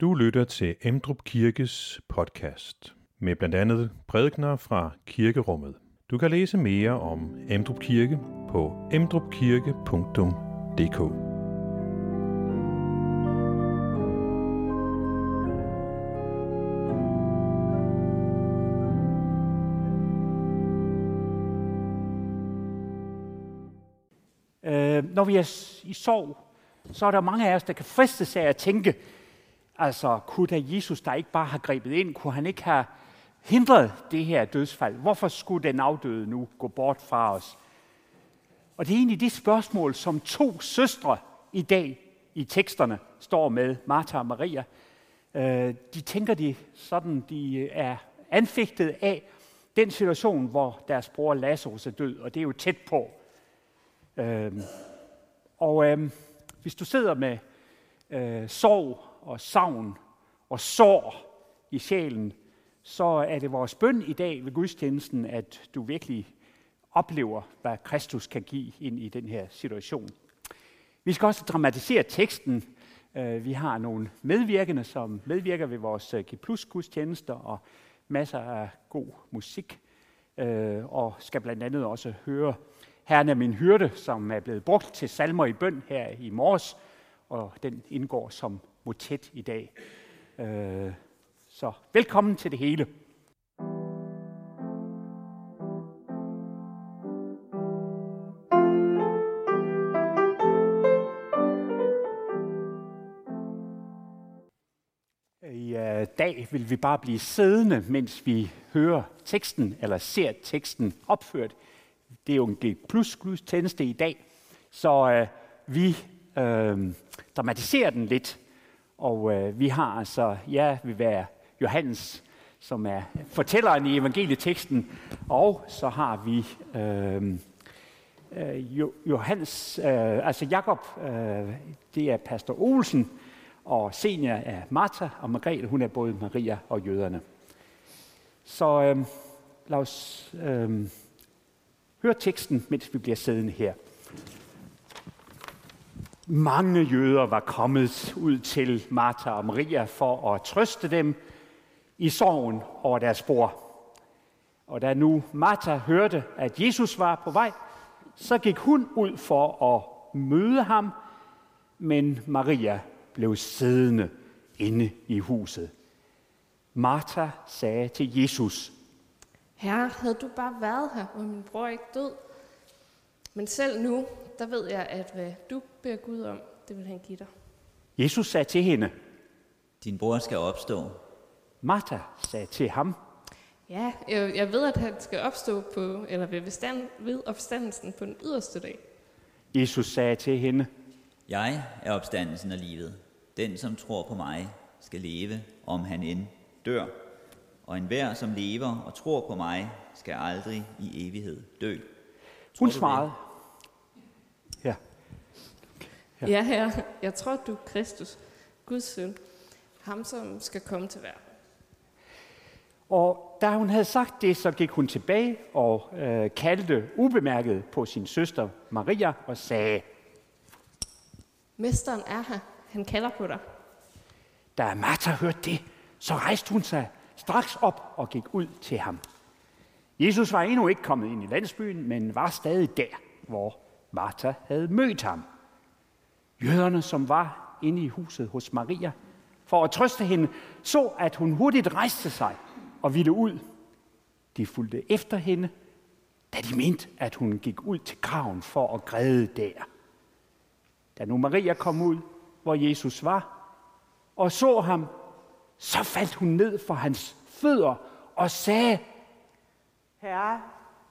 Du lytter til Emdrup Kirkes podcast med blandt andet prædikner fra kirkerummet. Du kan læse mere om Emdrup Kirke på emdrupkirke.dk. Øh, når vi er i sorg, så er der mange af os, der kan fristes af at tænke, altså kunne da Jesus, der ikke bare har grebet ind, kunne han ikke have hindret det her dødsfald? Hvorfor skulle den afdøde nu gå bort fra os? Og det er egentlig det spørgsmål, som to søstre i dag i teksterne står med, Martha og Maria. Øh, de tænker de sådan, de øh, er anfægtet af den situation, hvor deres bror Lazarus er død, og det er jo tæt på. Øh, og øh, hvis du sidder med øh, sorg og savn og sår i sjælen, så er det vores bøn i dag ved gudstjenesten, at du virkelig oplever, hvad Kristus kan give ind i den her situation. Vi skal også dramatisere teksten. Øh, vi har nogle medvirkende, som medvirker ved vores øh, G Plus gudstjenester og masser af god musik. Øh, og skal blandt andet også høre Herren er min hyrde, som er blevet brugt til salmer i bøn her i morges, og den indgår som motet i dag. Øh, så velkommen til det hele. I øh, dag vil vi bare blive siddende, mens vi hører teksten, eller ser teksten opført. Det er jo en G plus tjeneste i dag, så øh, vi øh, dramatiserer den lidt. Og øh, vi har altså, ja, vi være Johannes, som er fortælleren i evangelieteksten, og så har vi øh, øh, Johannes, øh, altså Jakob, øh, det er pastor Olsen, og senior er Martha, og Margrethe, hun er både Maria og jøderne. Så øh, lad os øh, høre teksten, mens vi bliver siddende her. Mange jøder var kommet ud til Martha og Maria for at trøste dem i sorgen over deres bror. Og da nu Martha hørte, at Jesus var på vej, så gik hun ud for at møde ham, men Maria blev siddende inde i huset. Martha sagde til Jesus, Herre, havde du bare været her, var min bror ikke død. Men selv nu, der ved jeg, at hvad du beder Gud om, det vil han give dig. Jesus sagde til hende, Din bror skal opstå. Martha sagde til ham, Ja, jeg, jeg ved, at han skal opstå på, eller ved, bestand, ved opstandelsen på den yderste dag. Jesus sagde til hende, Jeg er opstandelsen og livet. Den, som tror på mig, skal leve, om han end dør. Og enhver, som lever og tror på mig, skal aldrig i evighed dø. hun du det? svarede, Ja. ja, herre, jeg tror, du er Kristus, Guds søn, ham, som skal komme til verden. Og da hun havde sagt det, så gik hun tilbage og øh, kaldte ubemærket på sin søster Maria og sagde, Mesteren er her. Han kalder på dig. da Martha hørte det, så rejste hun sig straks op og gik ud til ham. Jesus var endnu ikke kommet ind i landsbyen, men var stadig der, hvor Martha havde mødt ham. Jøderne, som var inde i huset hos Maria, for at trøste hende, så at hun hurtigt rejste sig og ville ud. De fulgte efter hende, da de mente, at hun gik ud til graven for at græde der. Da nu Maria kom ud, hvor Jesus var, og så ham, så faldt hun ned for hans fødder og sagde, Herre,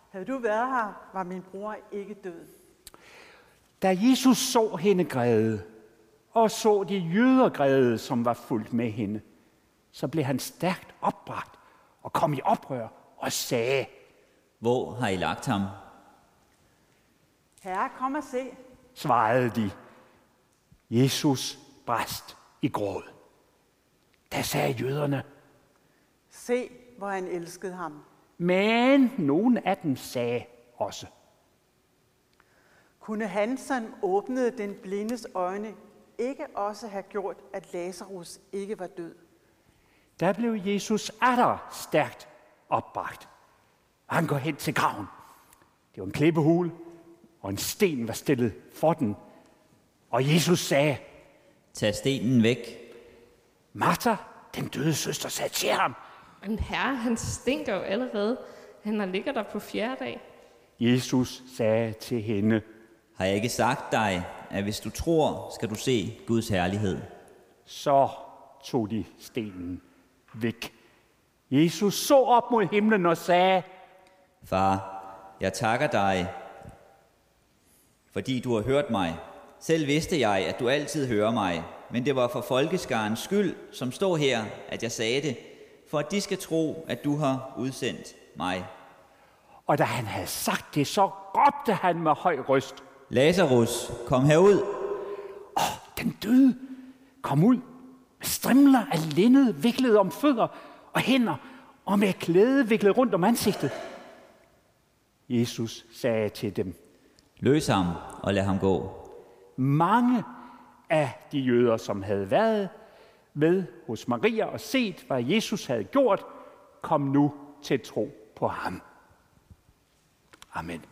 havde du været her, var min bror ikke død da Jesus så hende græde, og så de jøder græde, som var fuldt med hende, så blev han stærkt opbragt og kom i oprør og sagde, Hvor har I lagt ham? Herre, kom og se. svarede de. Jesus bræst i gråd. Da sagde jøderne, Se, hvor han elskede ham. men nogen af dem sagde også, Kunne han, som åbnede den blindes øjne, ikke også have gjort, at Lazarus ikke var død? Der blev Jesus atter stærkt opbragt. Han går hen til graven. Det var en klippehul, og en sten var stillet for den. Og Jesus sagde, Tag stenen væk. Martha, den døde søster, sagde til ham. Men herre, han stinker jo allerede. Han har ligger der på fjerde dag. Jesus sagde til hende, Har jeg ikke sagt dig, at hvis du tror, skal du se Guds herlighed? så tog de stenen væk. Jesus så op mod himlen og sagde, Far, jeg takker dig, fordi du har hørt mig. Selv vidste jeg, at du altid hører mig, men det var for folkeskarens skyld, som står her, at jeg sagde det, for at de skal tro, at du har udsendt mig. og da han havde sagt det, så råbte han med høj røst, Lazarus, kom herud. Den døde kom ud med strimler af linned viklet om fødder og hænder, og med klæde viklet rundt om ansigtet. Jesus sagde til dem, Løs ham og lad ham gå. mange af de jøder, som havde været med hos Maria og set, hvad Jesus havde gjort, kom nu til tro på ham. Amen.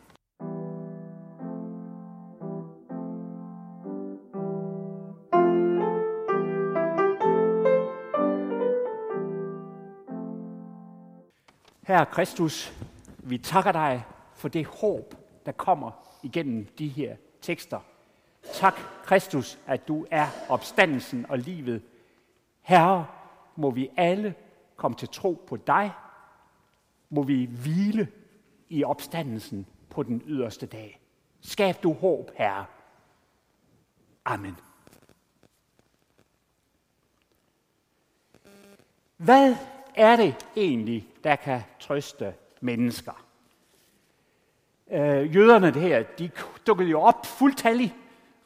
Herre Kristus, vi takker dig for det håb, der kommer igennem de her tekster. Tak, Kristus, at du er opstandelsen og livet. Herre, må vi alle komme til tro på dig. Må vi hvile i opstandelsen på den yderste dag. Skab du håb, Herre. Amen. Hvad er det egentlig, der kan trøste mennesker? Øh, jøderne det her, de dukkede jo op fuldtallig.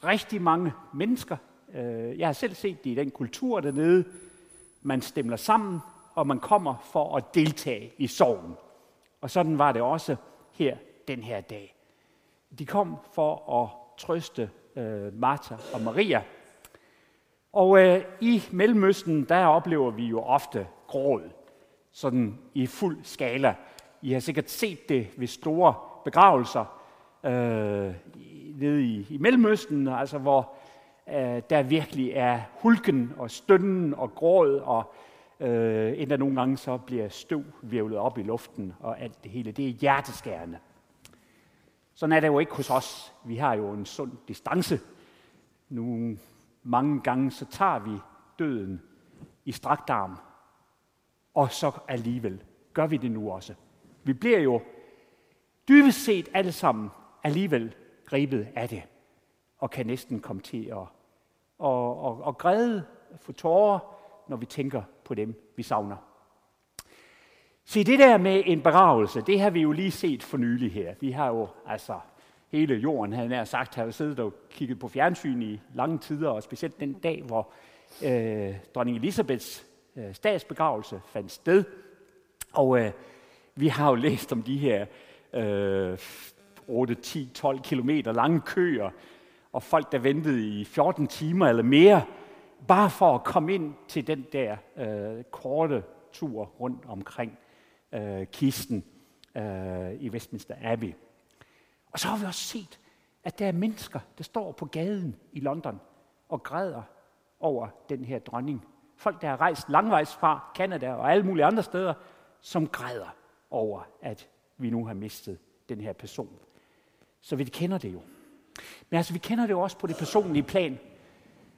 Rigtig mange mennesker. Øh, jeg har selv set det i den kultur dernede. Man stemler sammen, og man kommer for at deltage i sorgen. Og sådan var det også her den her dag. De kom for at trøste øh, Martha og Maria. Og øh, i Mellemøsten, der oplever vi jo ofte gråd, sådan i fuld skala. I har sikkert set det ved store begravelser øh, nede i, i Mellemøsten, altså hvor øh, der virkelig er hulken og stønnen og gråd, og øh, endda nogle gange så bliver støv virvlet op i luften, og alt det hele. Det er hjerteskærende. Sådan er det jo ikke hos os. Vi har jo en sund distance. Nu mange gange så tager vi døden i strakt arm, og så alligevel gør vi det nu også. Vi bliver jo dybest set alle sammen alligevel grebet af det, og kan næsten komme til at og, og, og græde for tårer, når vi tænker på dem, vi savner. Se, det der med en begravelse, det har vi jo lige set for nylig her. Vi har jo, altså, hele jorden, havde nær sagt, har jo siddet og kigget på fjernsyn i lange tider, og specielt den dag, hvor øh, dronning Elisabeths øh, statsbegravelse fandt sted. Og øh, vi har jo læst om de her øh, 8, 10, 12 kilometer lange køer, og folk, der ventede i 14 timer eller mere, bare for at komme ind til den der øh, korte tur rundt omkring øh, kisten øh, i Westminster Abbey. Og så har vi også set, at der er mennesker, der står på gaden i London og græder over den her dronning. Folk, der har rejst langvejs fra Kanada og alle mulige andre steder, som græder over, at vi nu har mistet den her person. Så vi kender det jo. Men altså, vi kender det jo også på det personlige plan.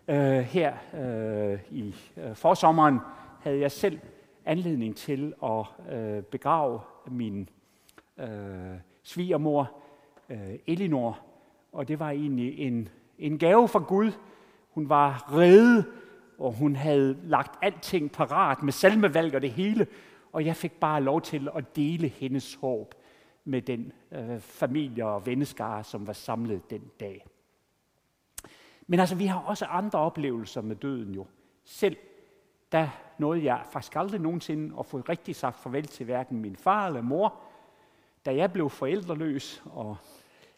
Øh, her øh, i øh, forsommeren havde jeg selv anledning til at øh, begrave min øh, svigermor, øh, Elinor. Og det var egentlig en, en gave fra Gud. Hun var reddet, og hun havde lagt alting parat med salmevalg og det hele. Og jeg fik bare lov til at dele hendes håb med den øh, familie og venneskare, som var samlet den dag. Men altså, vi har også andre oplevelser med døden jo. Selv der nåede jeg faktisk aldrig nogensinde at få rigtig sagt farvel til hverken min far eller mor. Da jeg blev forældreløs og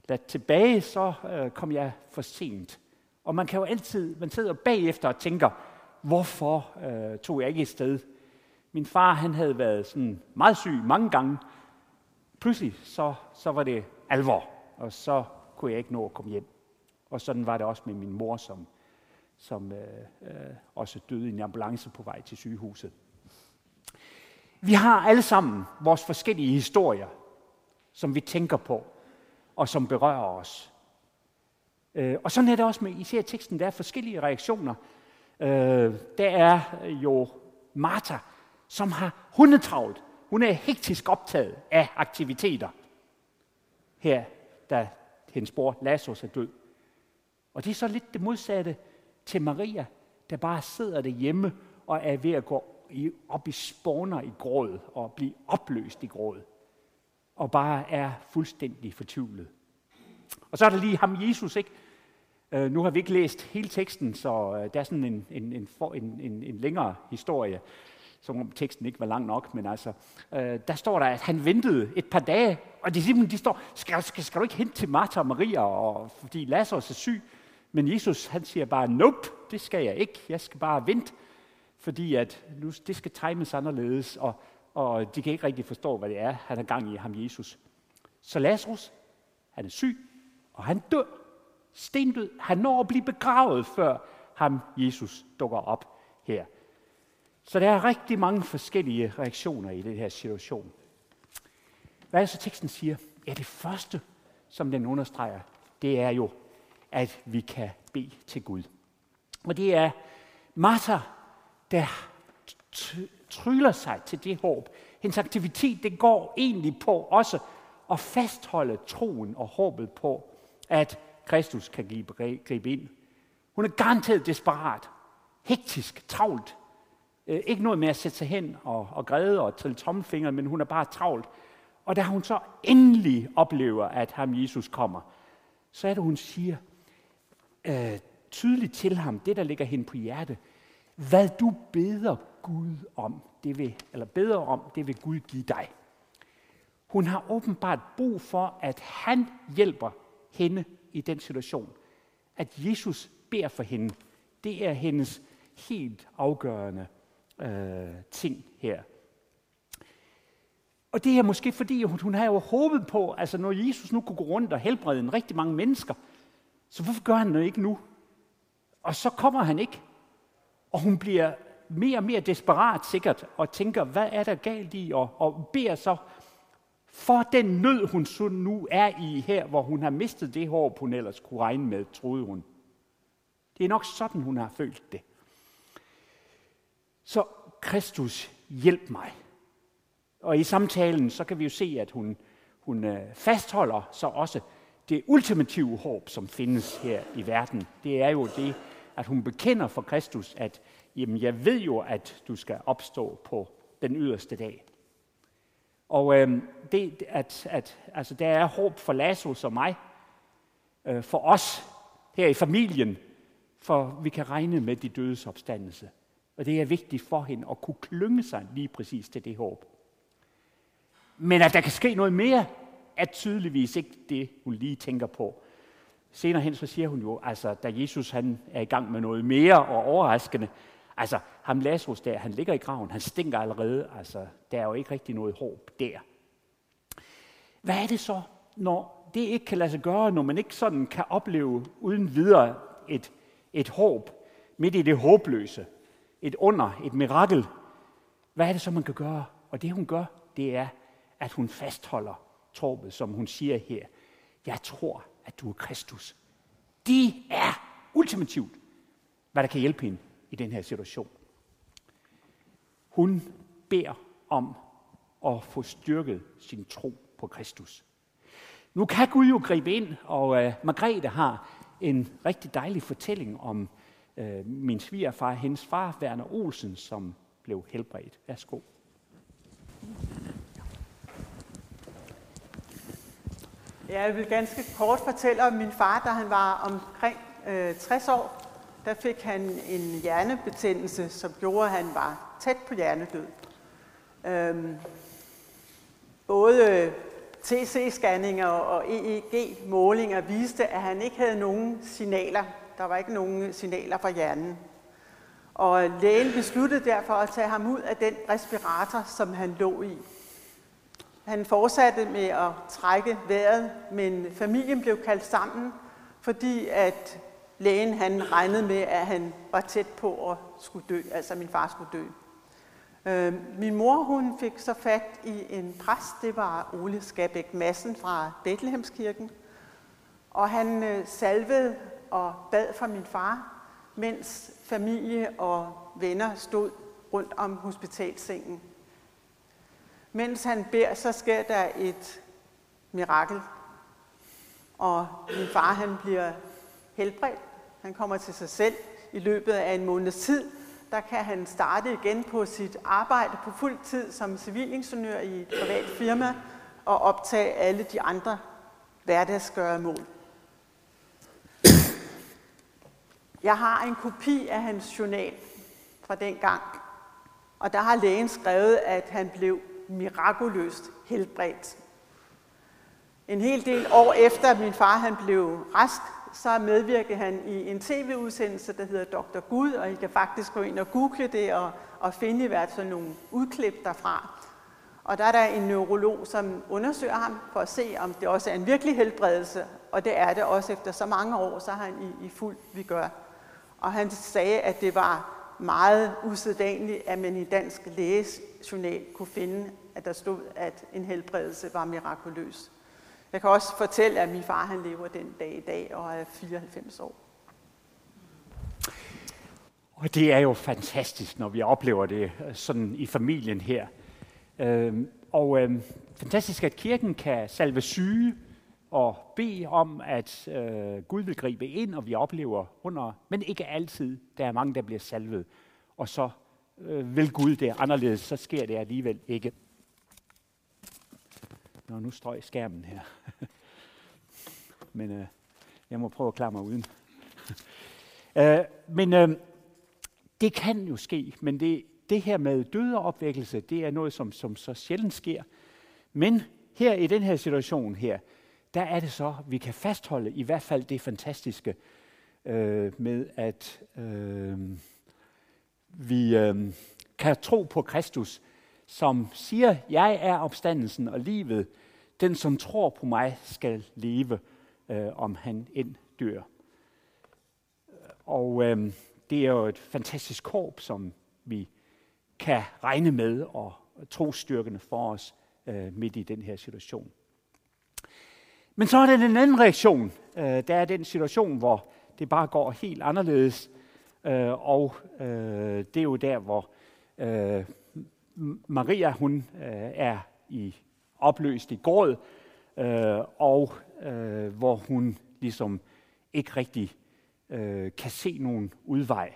ladt tilbage, så øh, kom jeg for sent. Og man kan jo altid, man sidder bagefter og tænker, hvorfor øh, tog jeg ikke et sted? Min far, han havde været sådan meget syg mange gange. Pludselig, så, så var det alvor, og så kunne jeg ikke nå at komme hjem. Og sådan var det også med min mor, som, som øh, øh, også døde i en ambulance på vej til sygehuset. Vi har alle sammen vores forskellige historier, som vi tænker på, og som berører os. Øh, og sådan er det også med, I ser teksten, der er forskellige reaktioner. Øh, der er jo Martha, som har hundetravlt. Hun er hektisk optaget af aktiviteter. Her, da hendes bror Lazarus er død. Og det er så lidt det modsatte til Maria, der bare sidder derhjemme og er ved at gå i, op i spåner i gråd og blive opløst i gråd. Og bare er fuldstændig fortvivlet. Og så er der lige ham Jesus, ikke? Uh, nu har vi ikke læst hele teksten, så øh, der er sådan en, en, en, en, en, en længere historie, som om teksten ikke var lang nok, men altså, øh, der står der, at han ventede et par dage, og de simpelthen, de står, skal, skal, skal du ikke hen til Martha og Maria, og, fordi Lazarus er syg? Men Jesus, han siger bare, nope, det skal jeg ikke, jeg skal bare vente, fordi at nu, det skal times anderledes, og, og de kan ikke rigtig forstå, hvad det er, han har gang i ham, Jesus. Så Lazarus, han er syg, og han dør. Stendød. Han når at blive begravet, før ham, Jesus, dukker op her. Så der er rigtig mange forskellige reaktioner i den her situation. Hvad er så teksten siger? Ja, det første, som den understreger, det er jo, at vi kan bede til Gud. Og det er Martha, der tryller sig til det håb. Hendes aktivitet, det går egentlig på også at fastholde troen og håbet på, at Kristus kan gribe ind. Hun er garanteret desperat, hektisk, travlt. Øh, ikke noget med at sætte sig hen og, og græde og trille tommelfingeren, men hun er bare travlt. Og da hun så endelig oplever, at ham Jesus kommer, så er det, hun siger øh, tydeligt til ham, det der ligger hende på hjerte, hvad du beder Gud om, det vil, eller beder om, det vil Gud give dig. Hun har åbenbart brug for, at han hjælper hende i den situation. At Jesus beder for hende, det er hendes helt afgørende øh, ting her. Og det er måske fordi, hun, hun har jo håbet på, altså når Jesus nu kunne gå rundt og helbrede en rigtig mange mennesker, så hvorfor gør han det ikke nu? Og så kommer han ikke. Og hun bliver mere og mere desperat sikkert, og tænker, hvad er der galt i, og, og beder så for den nød, hun så nu er i her, hvor hun har mistet det hår, hun ellers kunne regne med, troede hun. Det er nok sådan, hun har følt det. Så Kristus, hjælp mig. Og i samtalen, så kan vi jo se, at hun, hun øh, fastholder så også det ultimative håb, som findes her i verden. Det er jo det, at hun bekender for Kristus, at jamen, jeg ved jo, at du skal opstå på den yderste dag. Og øh, det, at, at, altså, der er håb for Lazarus og mig, øh, for os her i familien, for vi kan regne med de dødes opstandelse. Og det er vigtigt for hende at kunne klynge sig lige præcis til det håb. Men at der kan ske noget mere, er tydeligvis ikke det, hun lige tænker på. Senere hen så siger hun jo, altså da Jesus han er i gang med noget mere og overraskende, Altså, ham Lazarus der, han ligger i graven, han stinker allerede, altså, der er jo ikke rigtig noget håb der. Hvad er det så, når det ikke kan lade sig gøre, når man ikke sådan kan opleve uden videre et, et håb, midt i det håbløse, et under, et mirakel? Hvad er det så, man kan gøre? Og det hun gør, det er, at hun fastholder troppet, som hun siger her. Jeg tror, at du er Kristus. Det er ultimativt, hvad der kan hjælpe hende i den her situation. Hun beder om at få styrket sin tro på Kristus. Nu kan Gud jo gribe ind, og øh, Margrethe har en rigtig dejlig fortælling om øh, min svigerfar, hendes far, Werner Olsen, som blev helbredt. Værsgo. Ja, jeg vil ganske kort fortælle om min far, da han var omkring øh, 60 år der fik han en hjernebetændelse, som gjorde, at han var tæt på hjernedød. Øhm, både TC-scanninger og EEG-målinger viste, at han ikke havde nogen signaler, Der var ikke nogen signaler fra hjernen. Og lægen besluttede derfor at tage ham ud af den respirator, som han lå i. Han fortsatte med at trække vejret, men familien blev kaldt sammen, fordi at lægen han regnede med, at han var tæt på at skulle dø, altså min far skulle dø. Øh, min mor hun fik så fat i en præst, det var Ole Skabæk Madsen fra Bethlehemskirken, og han øh, salvede og bad for min far, mens familie og venner stod rundt om hospitalsengen. Mens han beder, så sker der et mirakel. Og min far han bliver helbredt. Han kommer til sig selv i løbet af en måneds tid. Der kan han starte igen på sit arbejde på fuld tid som civilingeniør i et privat firma og optage alle de andre hverdagsgøremål. Jeg har en kopi af hans journal fra den gang, og der har lægen skrevet, at han blev mirakuløst helbredt. En hel del år efter, at min far han blev rask, så medvirkede han i en tv-udsendelse, der hedder Dr. Gud, og I kan faktisk gå ind og google det og, og finde i hvert fald nogle udklip derfra. Og der er der en neurolog, som undersøger ham for at se, om det også er en virkelig helbredelse, og det er det også efter så mange år, så har han i, i fuld vi gør. Og han sagde, at det var meget usædvanligt, at man i dansk lægejournal kunne finde, at der stod, at en helbredelse var mirakuløs. Jeg kan også fortælle, at min far han lever den dag i dag og er 94 år. Og det er jo fantastisk, når vi oplever det øh, sådan i familien her. Øhm, og øhm, fantastisk, at kirken kan salve syge og bede om, at øh, Gud vil gribe ind, og vi oplever under, men ikke altid. Der er mange, der bliver salvet, og så øh, vil Gud det anderledes, så sker det alligevel ikke. Nå, nu strøg skærmen her. men øh, jeg må prøve at klare mig uden. øh, men øh, det kan jo ske, men det, det her med døde opvækkelse, det er noget, som, som så sjældent sker. Men her i den her situation her, der er det så, vi kan fastholde i hvert fald det fantastiske øh, med, at øh, vi øh, kan tro på Kristus, som siger, jeg er opstandelsen og livet. Den, som tror på mig, skal leve, øh, om han end dør. Og øh, det er jo et fantastisk korp, som vi kan regne med og trostyrkende for os øh, midt i den her situation. Men så er der en anden reaktion. Øh, der er den situation, hvor det bare går helt anderledes. Øh, og øh, det er jo der, hvor øh, Maria hun øh, er i opløst i gråd, øh, og øh, hvor hun ligesom ikke rigtig øh, kan se nogen udvej.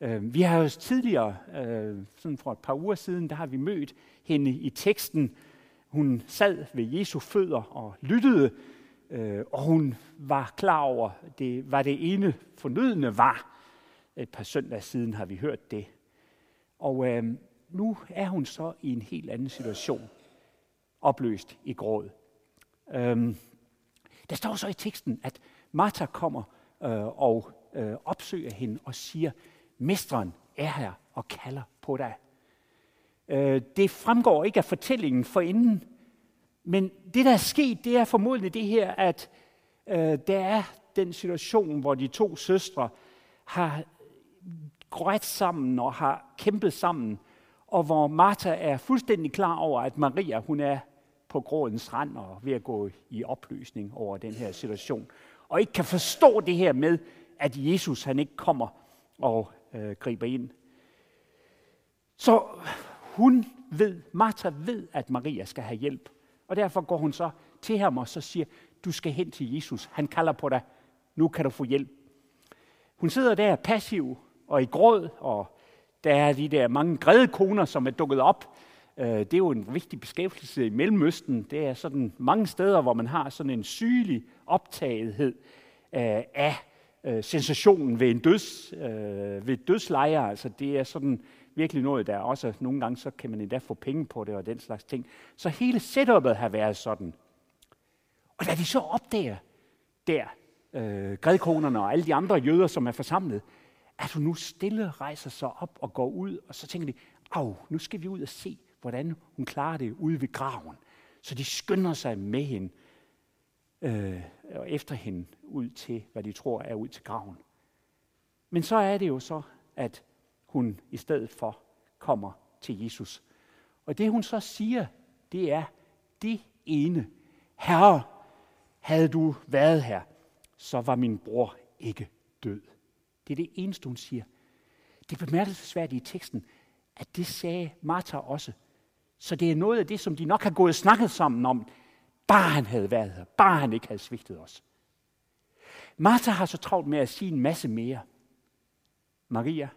Øh, vi har jo tidligere, øh, sådan for et par uger siden, der har vi mødt hende i teksten. Hun sad ved Jesu fødder og lyttede, øh, og hun var klar over, det var det ene fornødende var. Et par søndage siden har vi hørt det. Og øh, nu er hun så i en helt anden situation, opløst i gråd. Øhm, der står så i teksten, at Martha kommer øh, og øh, opsøger hende og siger, Mesteren er her og kalder på dig. Øh, det fremgår ikke af fortællingen for inden, men det, der er sket, det er formodentlig det her, at øh, der er den situation, hvor de to søstre har grædt sammen og har kæmpet sammen, og hvor Martha er fuldstændig klar over, at Maria hun er på grådens rand og ved at gå i opløsning over den her situation. Og ikke kan forstå det her med, at Jesus han ikke kommer og øh, griber ind. Så hun ved, Martha ved, at Maria skal have hjælp. Og derfor går hun så til ham og så siger, du skal hen til Jesus. Han kalder på dig. Nu kan du få hjælp. Hun sidder der passiv og i gråd, og der er de der mange grædekoner, som er dukket op. Øh, det er jo en vigtig beskæftigelse i Mellemøsten. Det er sådan mange steder, hvor man har sådan en sygelig optagethed øh, af øh, sensationen ved en døds, ved dødslejre. Altså det er sådan virkelig noget, der også nogle gange, så kan man endda få penge på det og den slags ting. Så hele setupet har været sådan. Og da de så opdager der, øh, grædkonerne og alle de andre jøder, som er forsamlet, at hun nu stille rejser sig op og går ud, og så tænker de, au, nu skal vi ud og se, hvordan hun klarer det ude ved graven. Så de skynder sig med hende øh, og efter hende ud til, hvad de tror er ud til graven. Men så er det jo så, at hun i stedet for kommer til Jesus. Og det hun så siger, det er det ene. Herre, havde du været her, så var min bror ikke død. Det er det eneste, hun siger. Det er bemærkelsesværdigt i teksten, at det sagde Martha også. Så det er noget af det, som de nok har gået og snakket sammen om, bare han havde været her, bare han ikke havde svigtet os. Martha har så travlt med at sige en masse mere. Maria,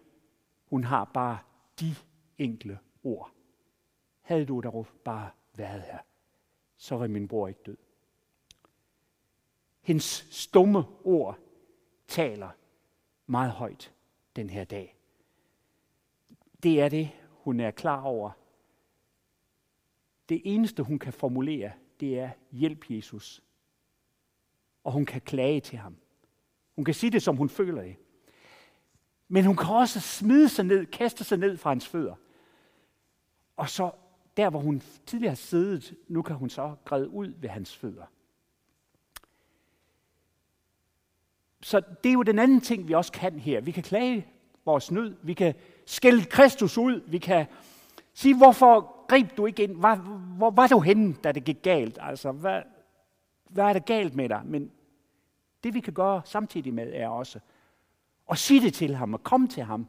hun har bare de enkle ord. Havde du da bare været her, så var min bror ikke død. Hendes stumme ord taler meget højt den her dag. Det er det, hun er klar over. Det eneste, hun kan formulere, det er, hjælp Jesus. Og hun kan klage til ham. Hun kan sige det, som hun føler det. Men hun kan også smide sig ned, kaste sig ned fra hans fødder. Og så der, hvor hun tidligere har siddet, nu kan hun så græde ud ved hans fødder. Så det er jo den anden ting, vi også kan her. Vi kan klage vores nød, vi kan skælde Kristus ud, vi kan sige, hvorfor greb du ikke ind? Hvor, hvor var du henne, da det gik galt? Altså, hvad, hvad er der galt med dig? Men det vi kan gøre samtidig med, er også at sige det til ham og komme til ham,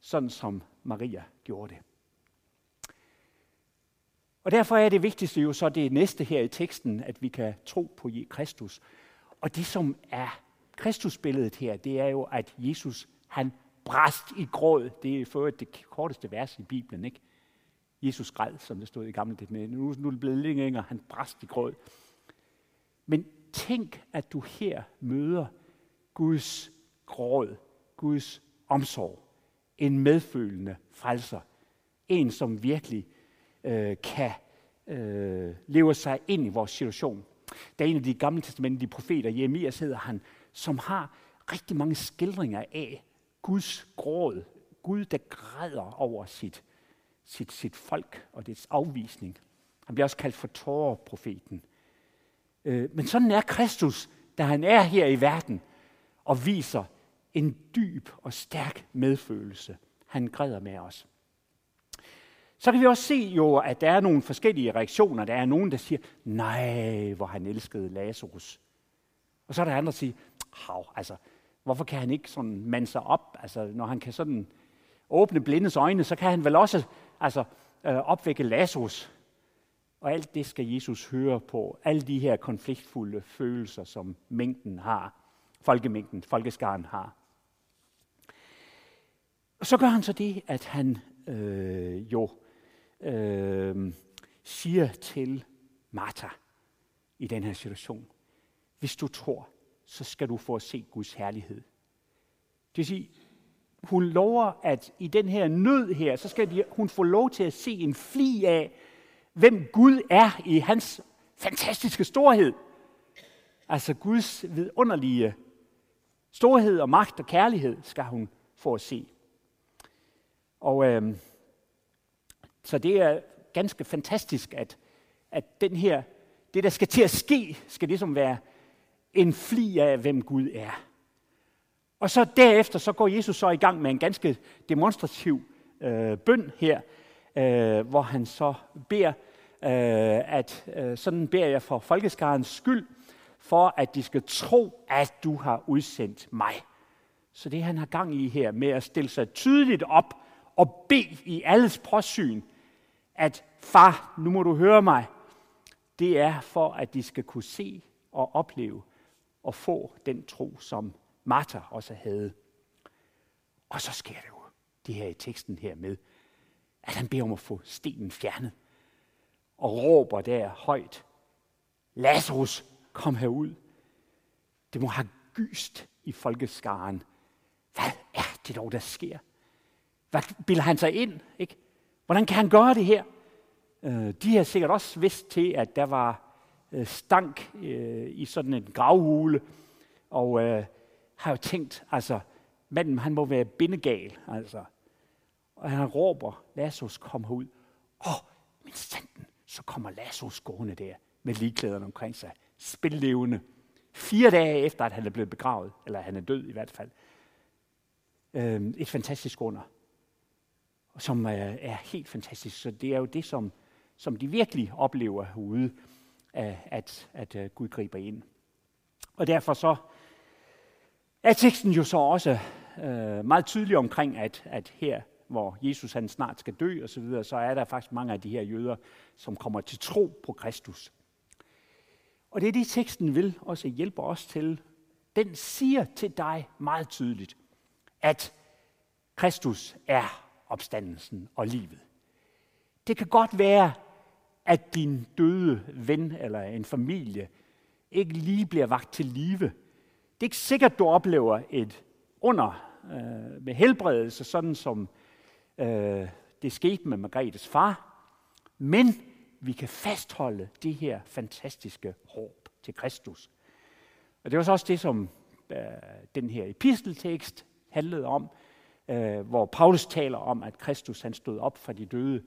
sådan som Maria gjorde det. Og derfor er det vigtigste jo så det næste her i teksten, at vi kan tro på Kristus. Og det som er Kristusbilledet her, det er jo, at Jesus, han brast i gråd. Det er for det korteste vers i Bibelen, ikke? Jesus græd, som det stod i gamle det Nu, nu er det blevet lidt længere, han brast i gråd. Men tænk, at du her møder Guds gråd, Guds omsorg, en medfølende frelser. En, som virkelig øh, kan øh, leve sig ind i vores situation. Der er en af de gamle testamenter, de profeter, Jeremias hedder han, som har rigtig mange skildringer af Guds gråd. Gud, der græder over sit, sit, sit folk og dets afvisning. Han bliver også kaldt for tårerprofeten. Øh, men sådan er Kristus, da han er her i verden og viser en dyb og stærk medfølelse. Han græder med os. Så kan vi også se jo, at der er nogle forskellige reaktioner. Der er nogen, der siger, nej, hvor han elskede Lazarus. Og så er der andre, der siger, hav, altså, hvorfor kan han ikke sådan mande sig op? Altså, når han kan sådan åbne blindes øjne, så kan han vel også altså, øh, opvække Lazarus. Og alt det skal Jesus høre på. Alle de her konfliktfulde følelser, som mængden har. Folkemængden, folkeskaren har. Og så gør han så det, at han øh, jo øh, siger til Martha i den her situation, hvis du tror, så skal du få at se Guds herlighed. Det vil sige, hun lover, at i den her nød her, så skal de, hun få lov til at se en fli af, hvem Gud er i hans fantastiske storhed. Altså Guds vidunderlige storhed og magt og kærlighed skal hun få at se. Og øh, så det er ganske fantastisk, at, at den her, det der skal til at ske, skal ligesom være en fli af, hvem Gud er. Og så derefter, så går Jesus så i gang med en ganske demonstrativ øh, bøn her, øh, hvor han så beder, øh, at øh, sådan beder jeg for folkeskarens skyld, for at de skal tro, at du har udsendt mig. Så det han har gang i her med at stille sig tydeligt op og bede i alles påsyn, at far, nu må du høre mig, det er for, at de skal kunne se og opleve og få den tro, som Martha også havde. Og så sker det jo det her i teksten her med, at han beder om at få stenen fjernet. Og råber der højt, Lazarus, kom herud. Det må have gyst i folkeskaren. Hvad er det dog, der sker? Hvad bilder han sig ind? Ikke? Hvordan kan han gøre det her? Øh, de har sikkert også vidst til, at der var øh, stank øh, i sådan en gravhule, Og øh, har jo tænkt, altså, manden han må være bindegal, altså. Og han råber, Lazarus kommer ud. Åh, oh, min sanden, så kommer Lazarus gående der med ligeklæderne omkring sig. Spillevende. Fire dage efter, at han er blevet begravet, eller han er død i hvert fald. Øh, et fantastisk under, som er, er helt fantastisk. Så det er jo det, som, som de virkelig oplever herude, at, at, at øh, Gud griber ind. Og derfor så er teksten jo så også øh, meget tydelig omkring, at, at her, hvor Jesus han snart skal dø og så videre, så er der faktisk mange af de her jøder, som kommer til tro på Kristus. Og det er det, teksten vil også hjælpe os til. Den siger til dig meget tydeligt, at Kristus er opstandelsen og livet. Det kan godt være, at din døde ven eller en familie ikke lige bliver vagt til live. Det er ikke sikkert, du oplever et under øh, med helbredelse, sådan som øh, det skete med Margrethes far. Men vi kan fastholde det her fantastiske håb til Kristus. Og det var så også det, som øh, den her episteltekst handlede om, øh, hvor Paulus taler om, at Kristus han stod op fra de døde.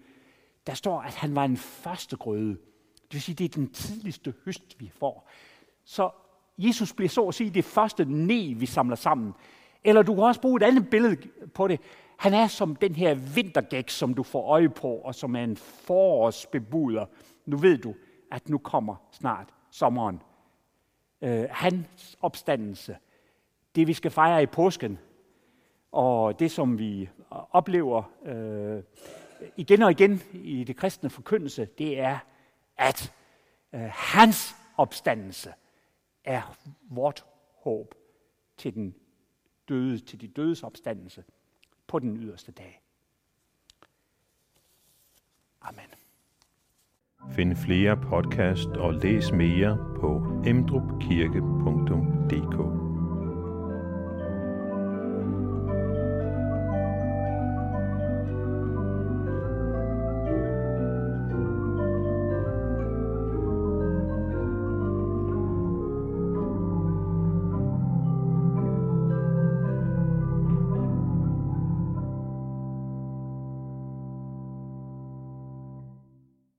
Der står, at han var en første grøde. Det vil sige, det er den tidligste høst, vi får. Så Jesus bliver så at sige det første ne, vi samler sammen. Eller du kan også bruge et andet billede på det. Han er som den her vintergæk, som du får øje på, og som er en forårsbebuder. Nu ved du, at nu kommer snart sommeren. Øh, hans opstandelse, det vi skal fejre i påsken, og det som vi øh, oplever øh, igen og igen i det kristne forkyndelse, det er, at øh, hans opstandelse er vort håb til den døde, til de dødes opstandelse på den yderste dag. Amen. Find flere podcast og læs mere på emdrupkirke.dk